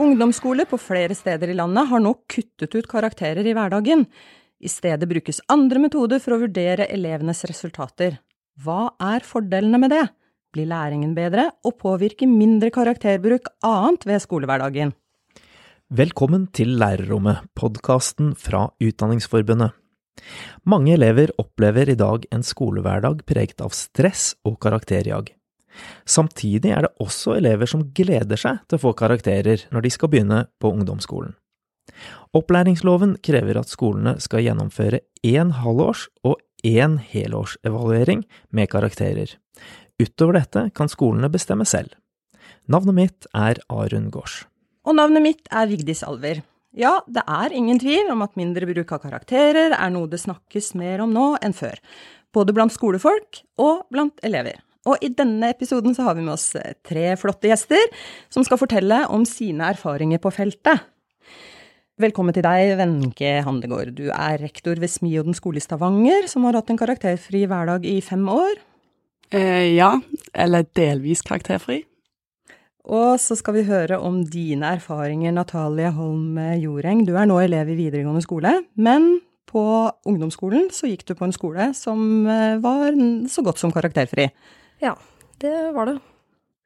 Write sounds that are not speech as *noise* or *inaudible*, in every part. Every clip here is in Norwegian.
Ungdomsskole på flere steder i landet har nå kuttet ut karakterer i hverdagen. I stedet brukes andre metoder for å vurdere elevenes resultater. Hva er fordelene med det? Blir læringen bedre, og påvirker mindre karakterbruk annet ved skolehverdagen? Velkommen til Lærerrommet, podkasten fra Utdanningsforbundet. Mange elever opplever i dag en skolehverdag preget av stress og karakterjag. Samtidig er det også elever som gleder seg til å få karakterer når de skal begynne på ungdomsskolen. Opplæringsloven krever at skolene skal gjennomføre én halvårs- og én helårsevaluering med karakterer. Utover dette kan skolene bestemme selv. Navnet mitt er Arun Gaars. Og navnet mitt er Vigdis Alver. Ja, det er ingen tvil om at mindre bruk av karakterer er noe det snakkes mer om nå enn før. Både blant skolefolk og blant elever. Og i denne episoden så har vi med oss eh, tre flotte gjester som skal fortelle om sine erfaringer på feltet. Velkommen til deg, Wenche Handegård. Du er rektor ved Smioden skole i Stavanger, som har hatt en karakterfri hverdag i fem år. Eh, ja, eller delvis karakterfri. Og så skal vi høre om dine erfaringer, Natalie Holm Joreng. Du er nå elev i videregående skole, men på ungdomsskolen så gikk du på en skole som eh, var så godt som karakterfri. Ja, det var det.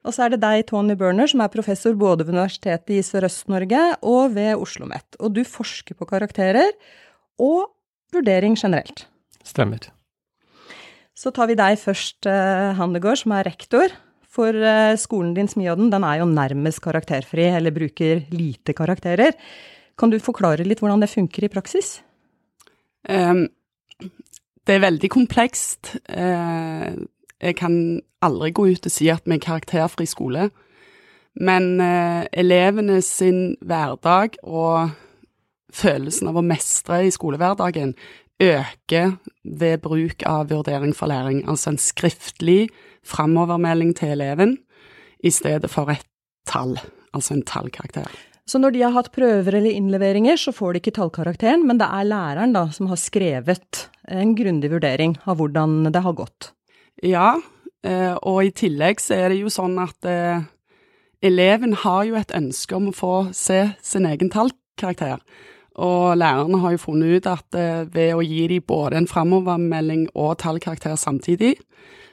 Og så er det deg, Tony Berner, som er professor både ved Universitetet i Sørøst-Norge og ved Oslo OsloMet. Og du forsker på karakterer og vurdering generelt. Stemmer. Så tar vi deg først, eh, Handegård, som er rektor. For eh, skolen din, Smiodden, den er jo nærmest karakterfri, eller bruker lite karakterer. Kan du forklare litt hvordan det funker i praksis? Um, det er veldig komplekst. Uh, jeg kan aldri gå ut og si at vi er karakterfri skole. Men eh, elevene sin hverdag og følelsen av å mestre i skolehverdagen øker ved bruk av vurdering for læring, altså en skriftlig framovermelding til eleven i stedet for et tall, altså en tallkarakter. Så når de har hatt prøver eller innleveringer, så får de ikke tallkarakteren, men det er læreren da som har skrevet en grundig vurdering av hvordan det har gått? Ja, eh, og i tillegg så er det jo sånn at eh, eleven har jo et ønske om å få se sin egen tallkarakter. Og lærerne har jo funnet ut at eh, ved å gi dem både en framovermelding og tallkarakter samtidig,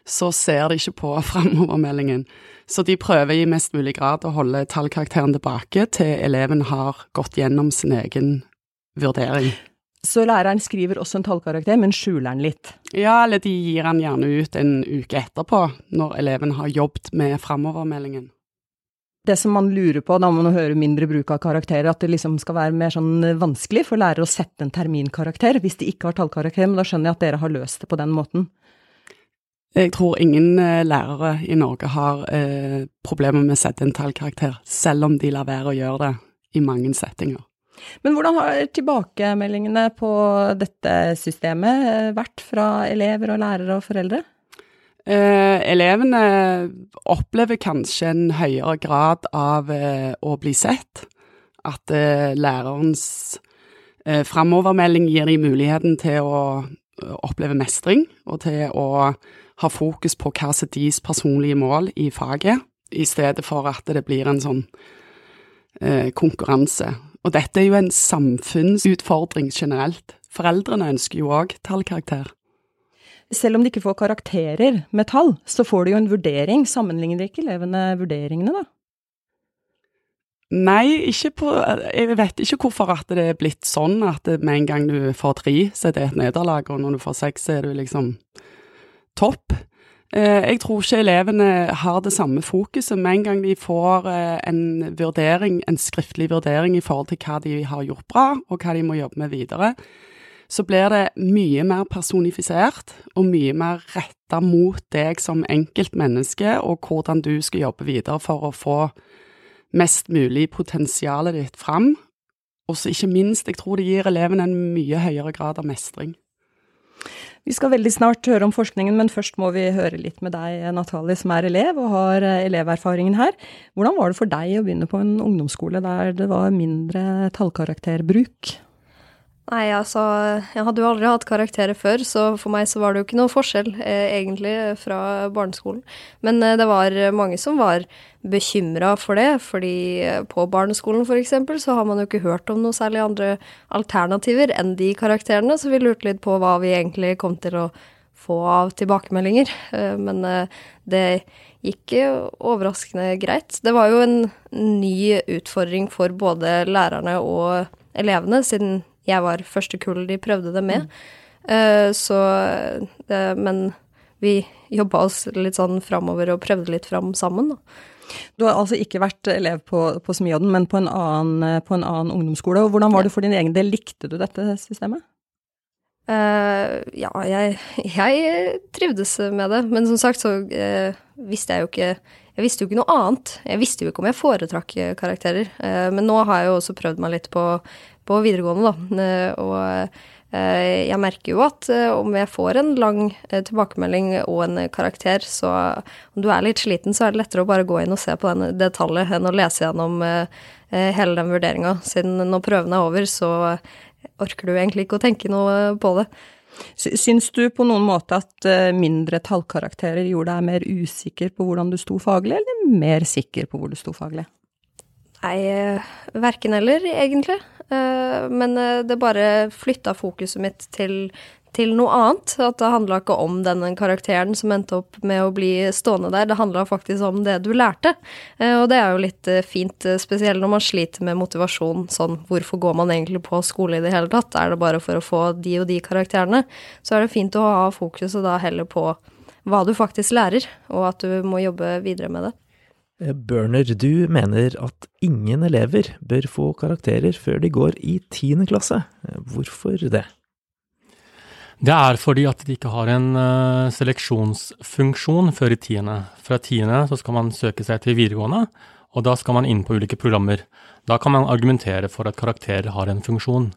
så ser de ikke på *laughs* framovermeldingen. Så de prøver i mest mulig grad å holde tallkarakteren tilbake til eleven har gått gjennom sin egen vurdering. Så læreren skriver også en tallkarakter, men skjuler den litt? Ja, eller de gir den gjerne ut en uke etterpå, når eleven har jobbet med framovermeldingen. Det som man lurer på da man hører mindre bruk av karakterer, at det liksom skal være mer sånn vanskelig for lærere å sette en terminkarakter hvis de ikke har tallkarakter, men da skjønner jeg at dere har løst det på den måten. Jeg tror ingen eh, lærere i Norge har eh, problemer med å sette en tallkarakter, selv om de lar være å gjøre det i mange settinger. Men hvordan har tilbakemeldingene på dette systemet eh, vært fra elever og lærere og foreldre? Eh, elevene opplever kanskje en høyere grad av eh, å bli sett. At eh, lærerens eh, framovermelding gir dem muligheten til å eh, oppleve mestring, og til å ha fokus på hva som er deres personlige mål i faget, i stedet for at det blir en sånn eh, konkurranse og dette er jo en samfunnsutfordring generelt. Foreldrene ønsker jo òg tallkarakter. Selv om de ikke får karakterer med tall, så får de jo en vurdering. Sammenligner ikke elevene vurderingene, da? Nei, på Jeg vet ikke hvorfor at det er blitt sånn at med en gang du får tre, så er det et nederlag, og når du får seks, så er du liksom topp. Eh, jeg tror ikke elevene har det samme fokuset. Med en gang de får eh, en vurdering, en skriftlig vurdering i forhold til hva de har gjort bra, og hva de må jobbe med videre, så blir det mye mer personifisert og mye mer retta mot deg som enkeltmenneske, og hvordan du skal jobbe videre for å få mest mulig potensialet ditt fram. Og så ikke minst, jeg tror det gir elevene en mye høyere grad av mestring. Vi skal veldig snart høre om forskningen, men først må vi høre litt med deg, Natalie, som er elev og har eh, eleverfaringen her. Hvordan var det for deg å begynne på en ungdomsskole der det var mindre tallkarakterbruk? Nei, altså, jeg hadde jo aldri hatt karakterer før, så for meg så var det jo ikke noe forskjell, eh, egentlig, fra barneskolen. Men eh, det var mange som var bekymra for det, fordi eh, på barneskolen f.eks. så har man jo ikke hørt om noe særlig andre alternativer enn de karakterene, så vi lurte litt på hva vi egentlig kom til å få av tilbakemeldinger. Eh, men eh, det gikk overraskende greit. Det var jo en ny utfordring for både lærerne og elevene, siden jeg var første kull de prøvde det med. Mm. Så Men vi jobba oss litt sånn framover og prøvde litt fram sammen, da. Du har altså ikke vært elev på, på Smijodden, men på en, annen, på en, annen, ungdomsskole. Hvordan var det for din egen del? Likte du dette systemet? Uh, ja, jeg, jeg, trivdes med det. Men som sagt så uh, visste jeg jo ikke Jeg visste jo ikke noe annet. Jeg visste jo ikke om jeg foretrakk karakterer. Uh, men nå har jeg jo også prøvd meg litt på på videregående, da. Eh, og eh, jeg merker jo at eh, om jeg får en lang tilbakemelding og en karakter, så om du er litt sliten, så er det lettere å bare gå inn og se på den, det tallet enn å lese gjennom hele den vurderinga. Siden når prøven er over, så orker du egentlig ikke å tenke noe på det. Syns du på noen måte at mindre tallkarakterer gjorde deg mer usikker på hvordan du sto faglig, eller mer sikker på hvor du sto faglig? Nei, verken eller, egentlig. Eh, men eh, det bare flytta fokuset mitt til, til noe annet. At det handla ikke om denne karakteren som endte opp med å bli stående der, det handla faktisk om det du lærte. Eh, og det er jo litt fint, spesielt når man sliter med motivasjon. Sånn, hvorfor går man egentlig på skole i det hele tatt? Er det bare for å få de og de karakterene? Så er det fint å ha fokuset da heller på hva du faktisk lærer, og at du må jobbe videre med det. Børner, du mener at ingen elever bør få karakterer før de går i tiende klasse. Eh, hvorfor det? Det er fordi at de ikke har en uh, seleksjonsfunksjon før i tiende. Fra tiende så skal man søke seg til videregående, og da skal man inn på ulike programmer. Da kan man argumentere for at karakterer har en funksjon.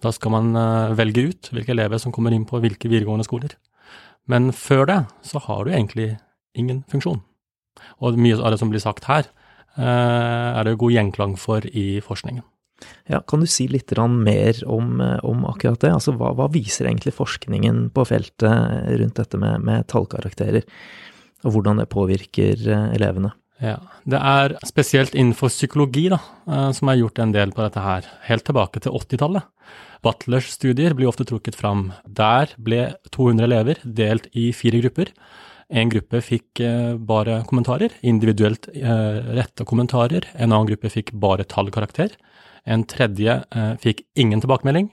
Da skal man uh, velge ut hvilke elever som kommer inn på hvilke videregående skoler. Men før det så har du egentlig ingen funksjon. Og mye av det som blir sagt her, uh, er det god gjenklang for i forskningen. Ja, Kan du si litt mer om, eh, om akkurat det? Altså, hva, hva, viser egentlig forskningen på feltet rundt dette med, med tallkarakterer, og hvordan det påvirker eh, elevene? Ja, Det er spesielt innenfor psykologi da, som har gjort en del på dette her, helt tilbake til 80-tallet. Butlers studier blir ofte trukket fram. Der ble 200 elever delt i fire grupper. En gruppe fikk eh, bare kommentarer, individuelt eh, rette kommentarer. En annen gruppe fikk bare tallkarakter. En tredje eh, fikk ingen tilbakemelding.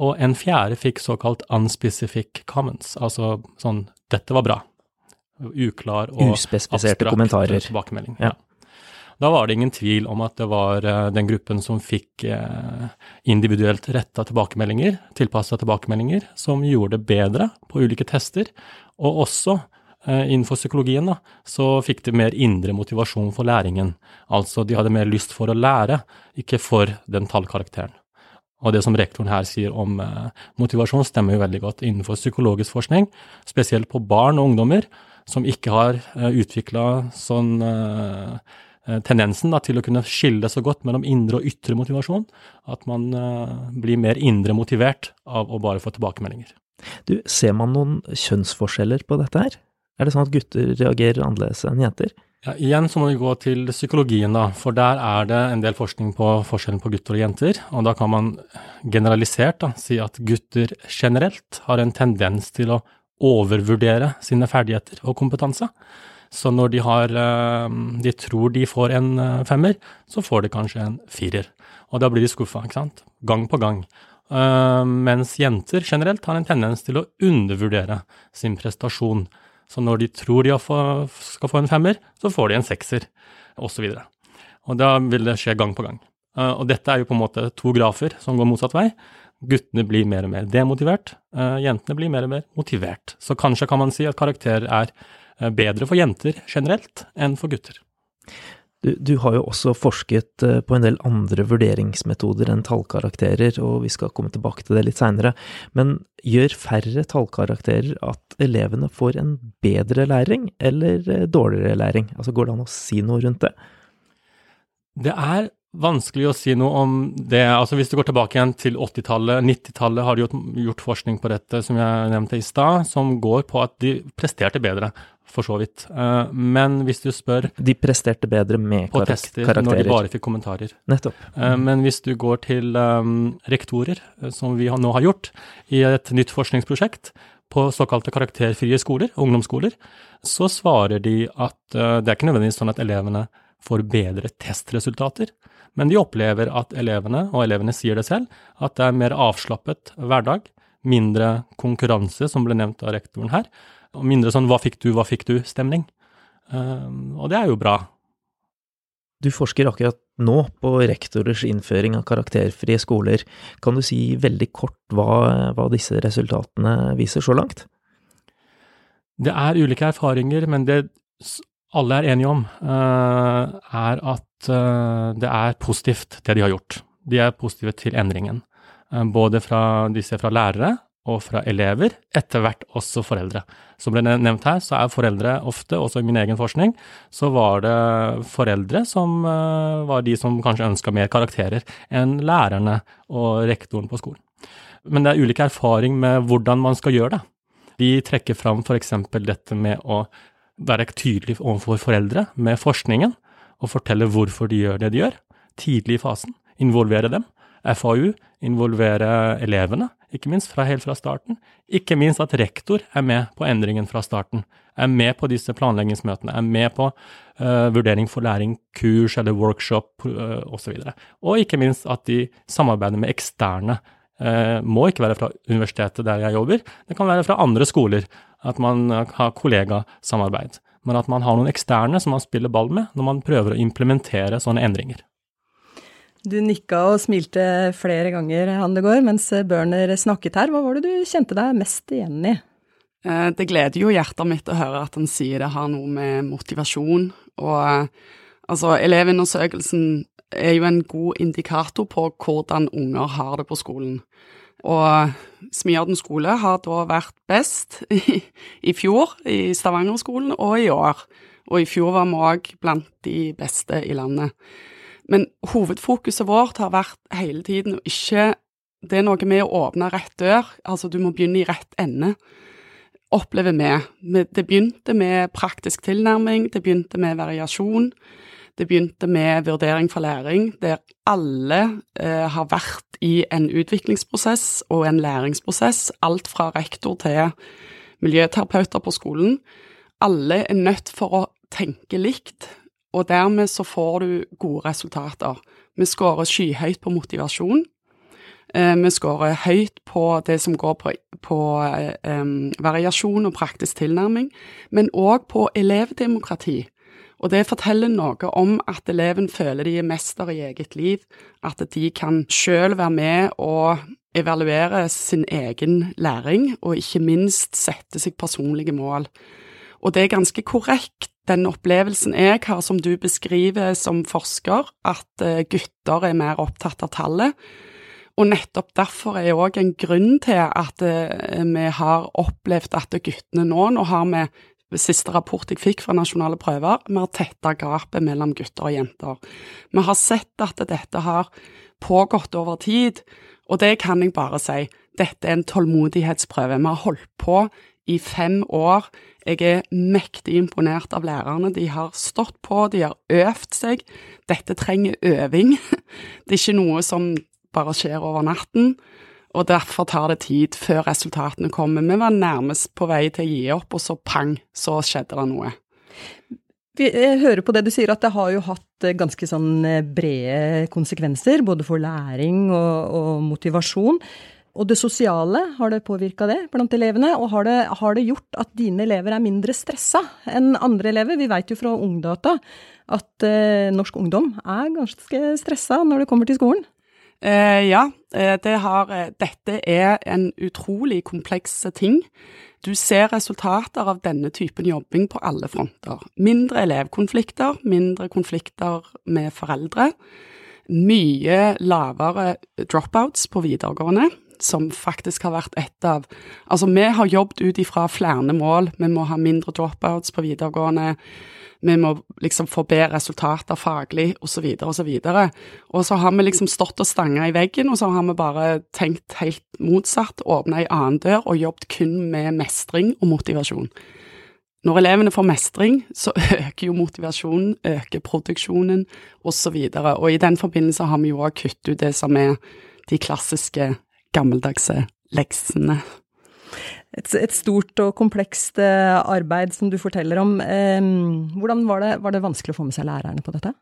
Og en fjerde fikk såkalt unspecific comments, altså sånn 'dette var bra'. Uklar og Uspesifiserte kommentarer. tilbakemelding. Ja. Da var det ingen tvil om at det var den gruppen som fikk individuelt retta tilbakemeldinger, tilpassa tilbakemeldinger, som gjorde det bedre på ulike tester, og også Eh, innenfor psykologien, da, så fikk de mer indre motivasjon for læringen. Altså de hadde mer lyst for å lære, ikke for den tallkarakteren. Og det som rektoren her sier om eh, motivasjon, stemmer jo veldig godt innenfor psykologisk forskning, spesielt på barn og ungdommer som ikke har eh, utvikla sånn eh, eh, tendensen da, til å kunne skille så godt mellom indre og ytre motivasjon, at man eh, blir mer indre motivert av å bare få tilbakemeldinger. Du, Ser man noen kjønnsforskjeller på dette her? Er det sånn at gutter reagerer annerledes enn jenter? Ja, igjen så må vi gå til psykologien, da, for der er det en del forskning på forskjellen på gutter og jenter. Og da kan man generalisert da, si at gutter generelt har en tendens til å overvurdere sine ferdigheter og kompetanse. Så når de, har, eh, de tror de får en eh, femmer, så får de kanskje en firer. Og da blir de skuffa, ikke sant. Gang på gang. Uh, mens jenter generelt har en tendens til å undervurdere sin prestasjon. Så når de tror de skal få en femmer, så får de en sekser, osv. Og, og da vil det skje gang på gang. Eh, og dette er jo på en måte to grafer som går motsatt vei. Guttene blir mer og mer demotivert, eh, jentene blir mer og mer motivert. Så kanskje kan man si at karakterer er eh, bedre for jenter generelt enn for gutter. Du, du, har jo også forsket eh, på en del andre vurderingsmetoder enn tallkarakterer, og vi skal komme tilbake til det litt seinere. Men gjør færre tallkarakterer at elevene får en bedre læring, eller eh, dårligere læring? Altså Går det an å si noe rundt det? Det er vanskelig å si noe om det. Altså Hvis du går tilbake igjen til 80-tallet, 90-tallet har de gjort, gjort, forskning på dette, som jeg nevnte i stad, som går på at de presterte bedre, for så vidt. Uh, men hvis du spør De presterte bedre med på karak tester, karakterer? når de bare fikk kommentarer. Nettopp. Uh, men hvis du går til um, rektorer, som vi nå har gjort i et nytt forskningsprosjekt, på såkalte karakterfrie skoler, ungdomsskoler, så svarer de at det er ikke nødvendigvis sånn at elevene får bedre testresultater, men de opplever at elevene, og elevene sier det selv, at det er mer avslappet hverdag, mindre konkurranse, som ble nevnt av rektoren her, og mindre sånn 'hva fikk du, hva fikk du'-stemning. Um, og det er jo bra. Du forsker akkurat nå på rektorers innføring av karakterfrie skoler. Kan du si veldig kort hva, hva disse resultatene viser så langt? Det er ulike erfaringer, men det alle er enige om, uh, er at uh, det er positivt, det de har gjort. De er positive til endringen. Uh, både fra, de ser fra lærere og fra elever, etter hvert også foreldre. Som ble nevnt her, så er foreldre ofte, også i min egen forskning, så var det foreldre som var de som kanskje ønska mer karakterer enn lærerne og rektoren på skolen. Men det er ulik erfaring med hvordan man skal gjøre det. De trekker fram f.eks. dette med å være tydelig overfor foreldre med forskningen, og fortelle hvorfor de gjør det de gjør, tidlig i fasen. Involvere dem. FAU, involvere elevene, ikke minst fra helt fra starten. Ikke minst at rektor er med på endringen fra starten. Er med på disse planleggingsmøtene, er med på uh, vurdering for læring, kurs eller workshop uh, osv. Og, og ikke minst at de samarbeider med eksterne. Uh, må ikke være fra universitetet der jeg jobber, det kan være fra andre skoler at man har kollegasamarbeid. Men at man har noen eksterne som man spiller ball med når man prøver å implementere sånne endringer. Du nikka og smilte flere ganger, Handegård, mens Børner snakket her. Hva var det du kjente deg mest igjen i? Eh, det gleder jo hjertet mitt å høre at han sier det har noe med motivasjon og Altså, Elevundersøkelsen er jo en god indikator på hvordan unger har det på skolen. Og Smiarden skole har da vært best *laughs* i, i fjor i Stavanger-skolen, og i år. Og i fjor var vi òg blant de beste i landet. Men hovedfokuset vårt har vært hele tiden å ikke Det er noe med å åpne rett dør, altså du må begynne i rett ende, opplever vi. Det begynte med praktisk tilnærming, det begynte med variasjon. Det begynte med vurdering for læring, der alle eh, har vært i en utviklingsprosess og en læringsprosess, alt fra rektor til miljøterapeuter på skolen. Alle er nødt for å tenke likt, og dermed så får du gode resultater. Vi scorer skyhøyt på motivasjon. Eh, vi scorer høyt på det som går på, på um, variasjon og praktisk tilnærming, men òg på elevdemokrati. Og det forteller noe om at eleven føler de er mester i eget liv, at de kan sjøl være med og evaluere sin egen læring, og ikke minst sette seg personlige mål. Og det er ganske korrekt, den opplevelsen jeg har, som du beskriver som forsker, at eh, gutter er mer opptatt av tallet. Og nettopp derfor er òg en grunn til at eh, vi har opplevd at guttene nå Nå har vi siste rapport jeg fikk fra nasjonale prøver, vi har tetta gapet mellom gutter og jenter. Vi har sett at dette har pågått over tid, og det kan jeg bare si. Dette er en tålmodighetsprøve. Vi har holdt på i fem år. Jeg er mektig imponert av lærerne. De har stått på, de har øvd seg. Dette trenger øving. *laughs* Det er ikke noe som bare skjer over natten og derfor tar det tid før resultatene kommer. Vi var nærmest på vei til å gi opp, og så pang, så skjedde det noe. Vi hører på det du sier, at det har jo hatt eh, ganske sånn eh, brede konsekvenser, både for læring og, og motivasjon. Og det sosiale, har det påvirka det blant elevene? Og har det, har det, gjort at dine elever er mindre stressa enn andre elever? Vi veit jo fra Ungdata at eh, norsk ungdom er ganske stressa når det kommer til skolen. Eh, ja, eh, det har, eh, dette er en utrolig kompleks ting. Du ser resultater av denne typen jobbing på alle fronter. Mindre elevkonflikter, mindre konflikter med foreldre. Mye lavere dropouts på videregående. Som faktisk har vært et av Altså, vi har jobbet ut ifra flere mål. Vi må ha mindre dropouts på videregående. Vi må liksom få bedre resultater faglig, osv., osv. Og så har vi liksom stått og stanga i veggen, og så har vi bare tenkt helt motsatt. Åpna ei annen dør og jobbet kun med mestring og motivasjon. Når elevene får mestring, så *laughs* øker jo motivasjonen, øker produksjonen osv. Og, så og i den forbindelse har vi jo òg kuttet ut det som er de klassiske, gammeldagse leksene. Et, et, stort og komplekst eh, arbeid som du forteller om. Hvordan var det, var det vanskelig å få med seg lærerne på dette?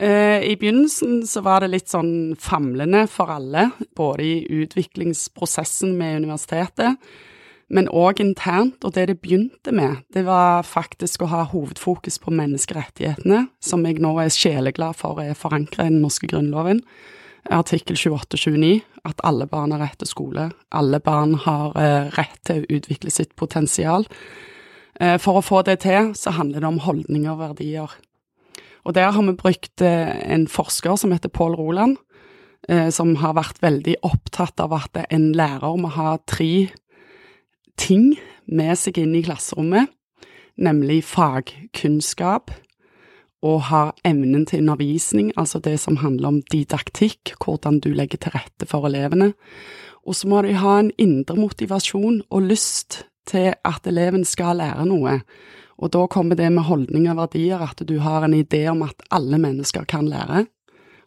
Eh, I begynnelsen så var det litt sånn famlende for alle, både i utviklingsprosessen med universitetet, men òg internt. Og det det begynte med, det var faktisk å ha hovedfokus på menneskerettighetene, som jeg nå er sjeleglad for er forankra i den norske grunnloven artikkel 28-29 at alle barn har rett til skole. Alle barn har eh, rett til å utvikle sitt potensial. Eh, for å få det til, så handler det om holdninger og verdier. Og der har vi brukt eh, en forsker som heter Pål Roland, som har vært veldig opptatt av at en lærer må ha tre ting med seg inn i klasserommet, nemlig fagkunnskap, og har evnen til undervisning, altså det som handler om didaktikk, hvordan du legger til rette for elevene. Og så må de ha en indre motivasjon og lyst til at eleven skal lære noe. Og da kommer det med holdninger og verdier, at du har en idé om at alle mennesker kan lære,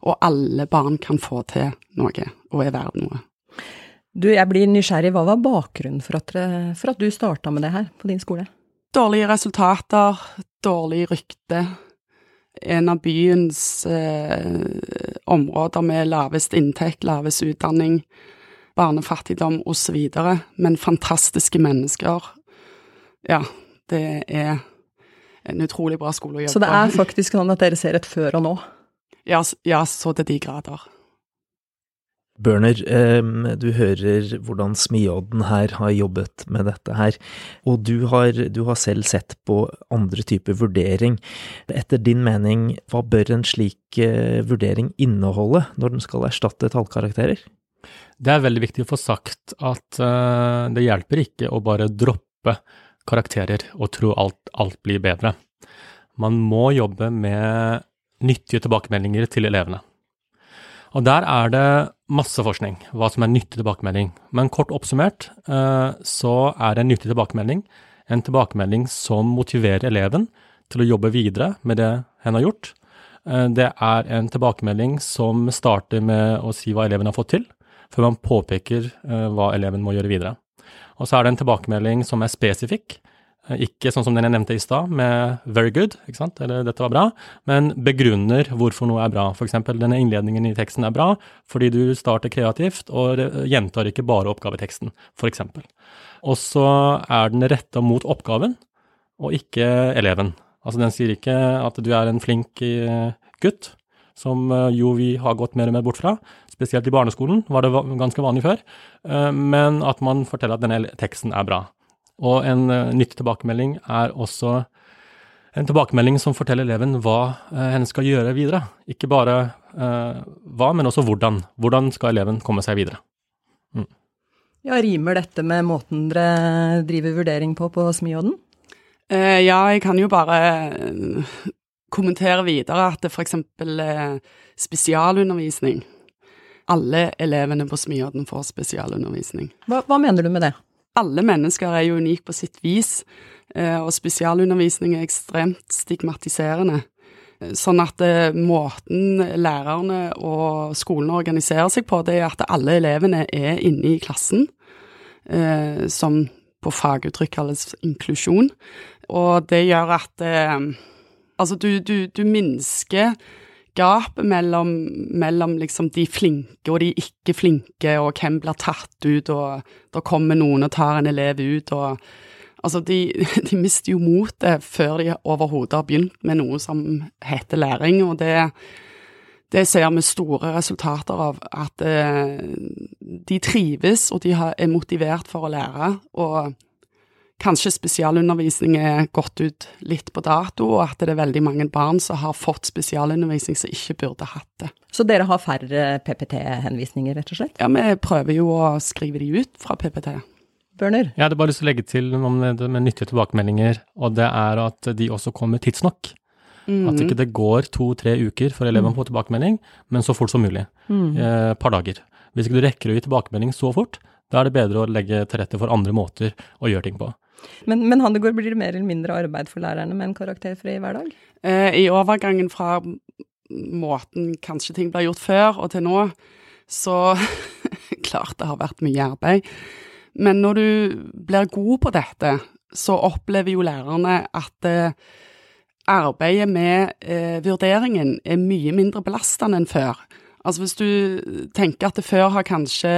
og alle barn kan få til noe og er verdt noe. Du, jeg blir nysgjerrig. Hva var bakgrunnen for at, for at du starta med det her på din skole? Dårlige resultater, dårlig rykte, en av byens eh, områder med lavest inntekt, lavest utdanning, barnefattigdom osv. Men fantastiske mennesker. Ja, det er en utrolig bra skole å jobbe på. Så det er faktisk sånn at dere ser et før og nå? Ja, ja så til de grader. Børner, du hører hvordan Smiodden her har jobbet med dette her, og du har, du har, selv sett på andre typer vurdering. Etter din mening, hva bør en slik eh, vurdering inneholde når den skal erstatte tallkarakterer? Det er veldig viktig å få sagt at uh, det hjelper ikke å bare droppe karakterer og tro alt, alt blir bedre. Man må jobbe med nyttige tilbakemeldinger til elevene. Og der er det masse forskning, hva som er nyttig tilbakemelding. Men kort oppsummert eh, så er en nyttig tilbakemelding en tilbakemelding som motiverer eleven til å jobbe videre med det hen har gjort. Eh, det er en tilbakemelding som starter med å si hva eleven har fått til, før man påpeker eh, hva eleven må gjøre videre. Og så er det en tilbakemelding som er spesifikk, ikke sånn som den jeg nevnte i stad, med 'very good', ikke sant, eller 'dette var bra', men begrunner hvorfor noe er bra. Eksempel, denne innledningen i teksten er bra fordi du starter kreativt og gjentar ikke bare oppgaveteksten, eksempel. Og så er den retta mot oppgaven, og ikke eleven. Altså, den sier ikke at du er en flink eh, gutt, som eh, jo vi har gått mer og mer bort fra. Spesielt i barneskolen var det ganske vanlig før, men at man forteller at denne teksten er bra. Og en uh, nyttig tilbakemelding er også en tilbakemelding som forteller eleven hva uh, henne skal gjøre videre. Ikke bare uh, hva, men også hvordan. Hvordan skal eleven komme seg videre. Mm. Ja, Rimer dette med måten dere driver vurdering på på Smiodden? Uh, ja, jeg kan jo bare kommentere videre at det f.eks. Uh, spesialundervisning. Alle elevene på Smiodden får spesialundervisning. Hva, hva mener du med det? Alle mennesker er jo unike på sitt vis, eh, og spesialundervisning er ekstremt stigmatiserende. Eh, sånn at eh, måten lærerne og skolene organiserer seg på, det er at alle elevene er inne i klassen, som på faguttrykk kalles inklusjon. Og det gjør at Altså, du, du, du minsker gapet mellom, mellom liksom de flinke og de ikke flinke, og hvem blir tatt ut, og da kommer noen og tar en elev ut, og Altså, de, *laughs* de mister jo motet før de overhodet har begynt med noe som heter læring, og det, det ser vi store resultater av. At eh, de trives, og de er motivert for å lære. Og kanskje spesialundervisning er gått ut litt på dato, og at det er veldig mange barn som har fått spesialundervisning som ikke burde hatt det. Så dere har færre PPT-henvisninger, rett og slett? Ja, vi prøver jo å skrive de ut fra PPT. Børner? Jeg hadde bare lyst til å legge til noe med, med nyttige tilbakemeldinger, og det er at de også kommer tidsnok. Mm. At ikke det går to-tre uker for eleven på tilbakemelding, men så fort som mulig. Mm. eh, par dager. Hvis ikke du rekker å gi tilbakemelding så fort, da er det bedre å legge til rette for andre måter å gjøre ting på. Men, men Handegård, blir det mer eller mindre arbeid for lærerne med en karakterfri hverdag? Eh, I overgangen fra måten kanskje ting ble gjort før og til nå, så *laughs* klart det har vært mye arbeid. Men når du blir god på dette, så opplever jo lærerne at eh, arbeidet med eh, vurderingen er mye mindre belastende enn før. Altså Hvis du tenker at det før har kanskje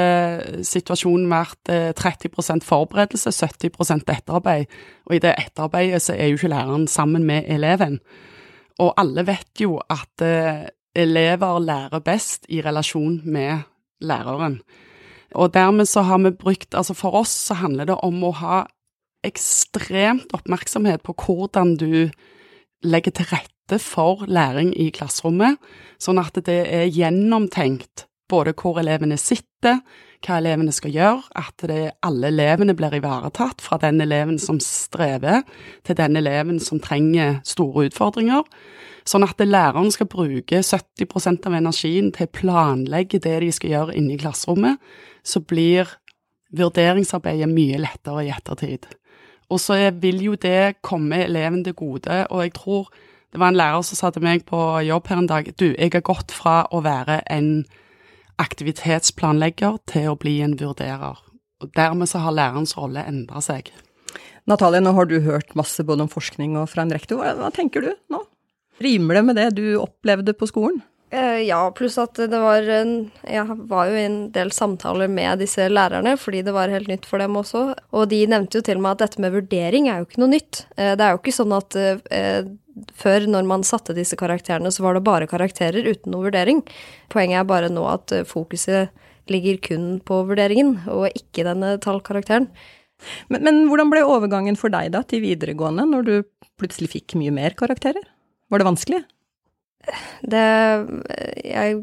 situasjonen vært eh, 30% forberedelse, 70% etterarbeid, og i det etterarbeidet så er jo ikke læreren sammen med eleven. Og alle vet jo at eh, elever lærer best i relasjon med læreren. Og dermed så har vi brukt Altså for oss så handler det om å ha ekstremt oppmerksomhet på hvordan du legger til rette for læring i klasserommet, sånn at det er gjennomtenkt både hvor elevene sitter, hva elevene skal gjøre, at alle elevene blir ivaretatt, fra den eleven som strever, til den eleven som trenger store utfordringer. Sånn at læreren skal bruke 70% av energien til å planlegge det de skal gjøre inne i klasserommet, så blir vurderingsarbeidet mye lettere i ettertid. Og så vil jo det komme eleven til gode, og jeg tror det var en lærer som sa til meg på jobb her en dag du, jeg har gått fra å være en aktivitetsplanlegger til å bli en vurderer. Og Dermed så har lærerens rolle endra seg. Natalie, nå har du hørt masse både om forskning og fra en rektor. Hva, tenker du nå? Rimer det med det du opplevde på skolen? Eh, ja, pluss at det var en Jeg var jo i en del samtaler med disse lærerne, fordi det var helt nytt for dem også. Og de nevnte jo til meg at dette med vurdering er jo ikke noe nytt. Eh, det er jo ikke sånn at eh, før, når man satte disse karakterene, så var det bare karakterer uten noe vurdering. Poenget er bare nå at fokuset ligger kun på vurderingen, og ikke denne tallkarakteren. Men, men hvordan ble overgangen for deg da til videregående, når du plutselig fikk mye mer karakterer? Var det vanskelig? Det Jeg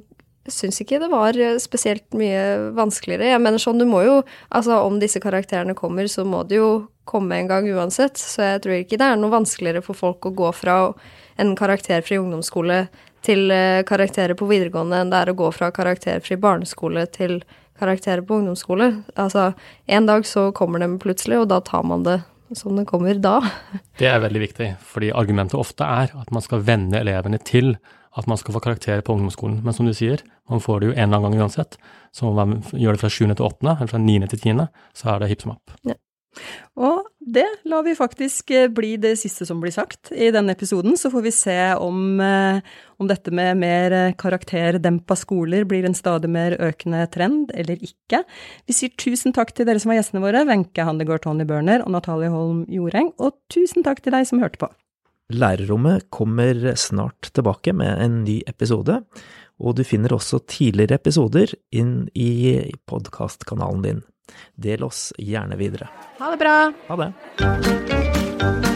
syns ikke det var spesielt mye vanskeligere. Jeg mener sånn, du må jo Altså, om disse karakterene kommer, så må det jo komme en gang uansett. Så jeg tror ikke det er noe vanskeligere for folk å gå fra en karakterfri ungdomsskole til eh, karakterer på videregående enn det er å gå fra karakterfri barneskole til karakterer på ungdomsskole. Altså, en dag så kommer de plutselig, og da tar man det som det kommer da. *laughs* Det er veldig viktig, fordi argumentet ofte er at man skal venne elevene til at man skal få karakterer på ungdomsskolen. Men som du sier, man får det jo en eller annen gang uansett. Så om man gjør det fra 7. til 8., eller fra 9. til 10., så er det hipp som happ. Ja. Og det lar vi faktisk eh, bli det siste som blir sagt i denne episoden. Så får vi se om, eh, om dette med mer eh, karakterdempa skoler blir en stadig mer økende trend eller ikke. Vi sier tusen takk til dere som var gjestene våre, Wenche Handegård, Tony Børner og Natalie Holm Joreng, og tusen takk til deg som hørte på. Lærerrommet kommer snart tilbake med en ny episode, og du finner også tidligere episoder inn i podkastkanalen din. Del oss gjerne videre. Ha det bra! Ha det!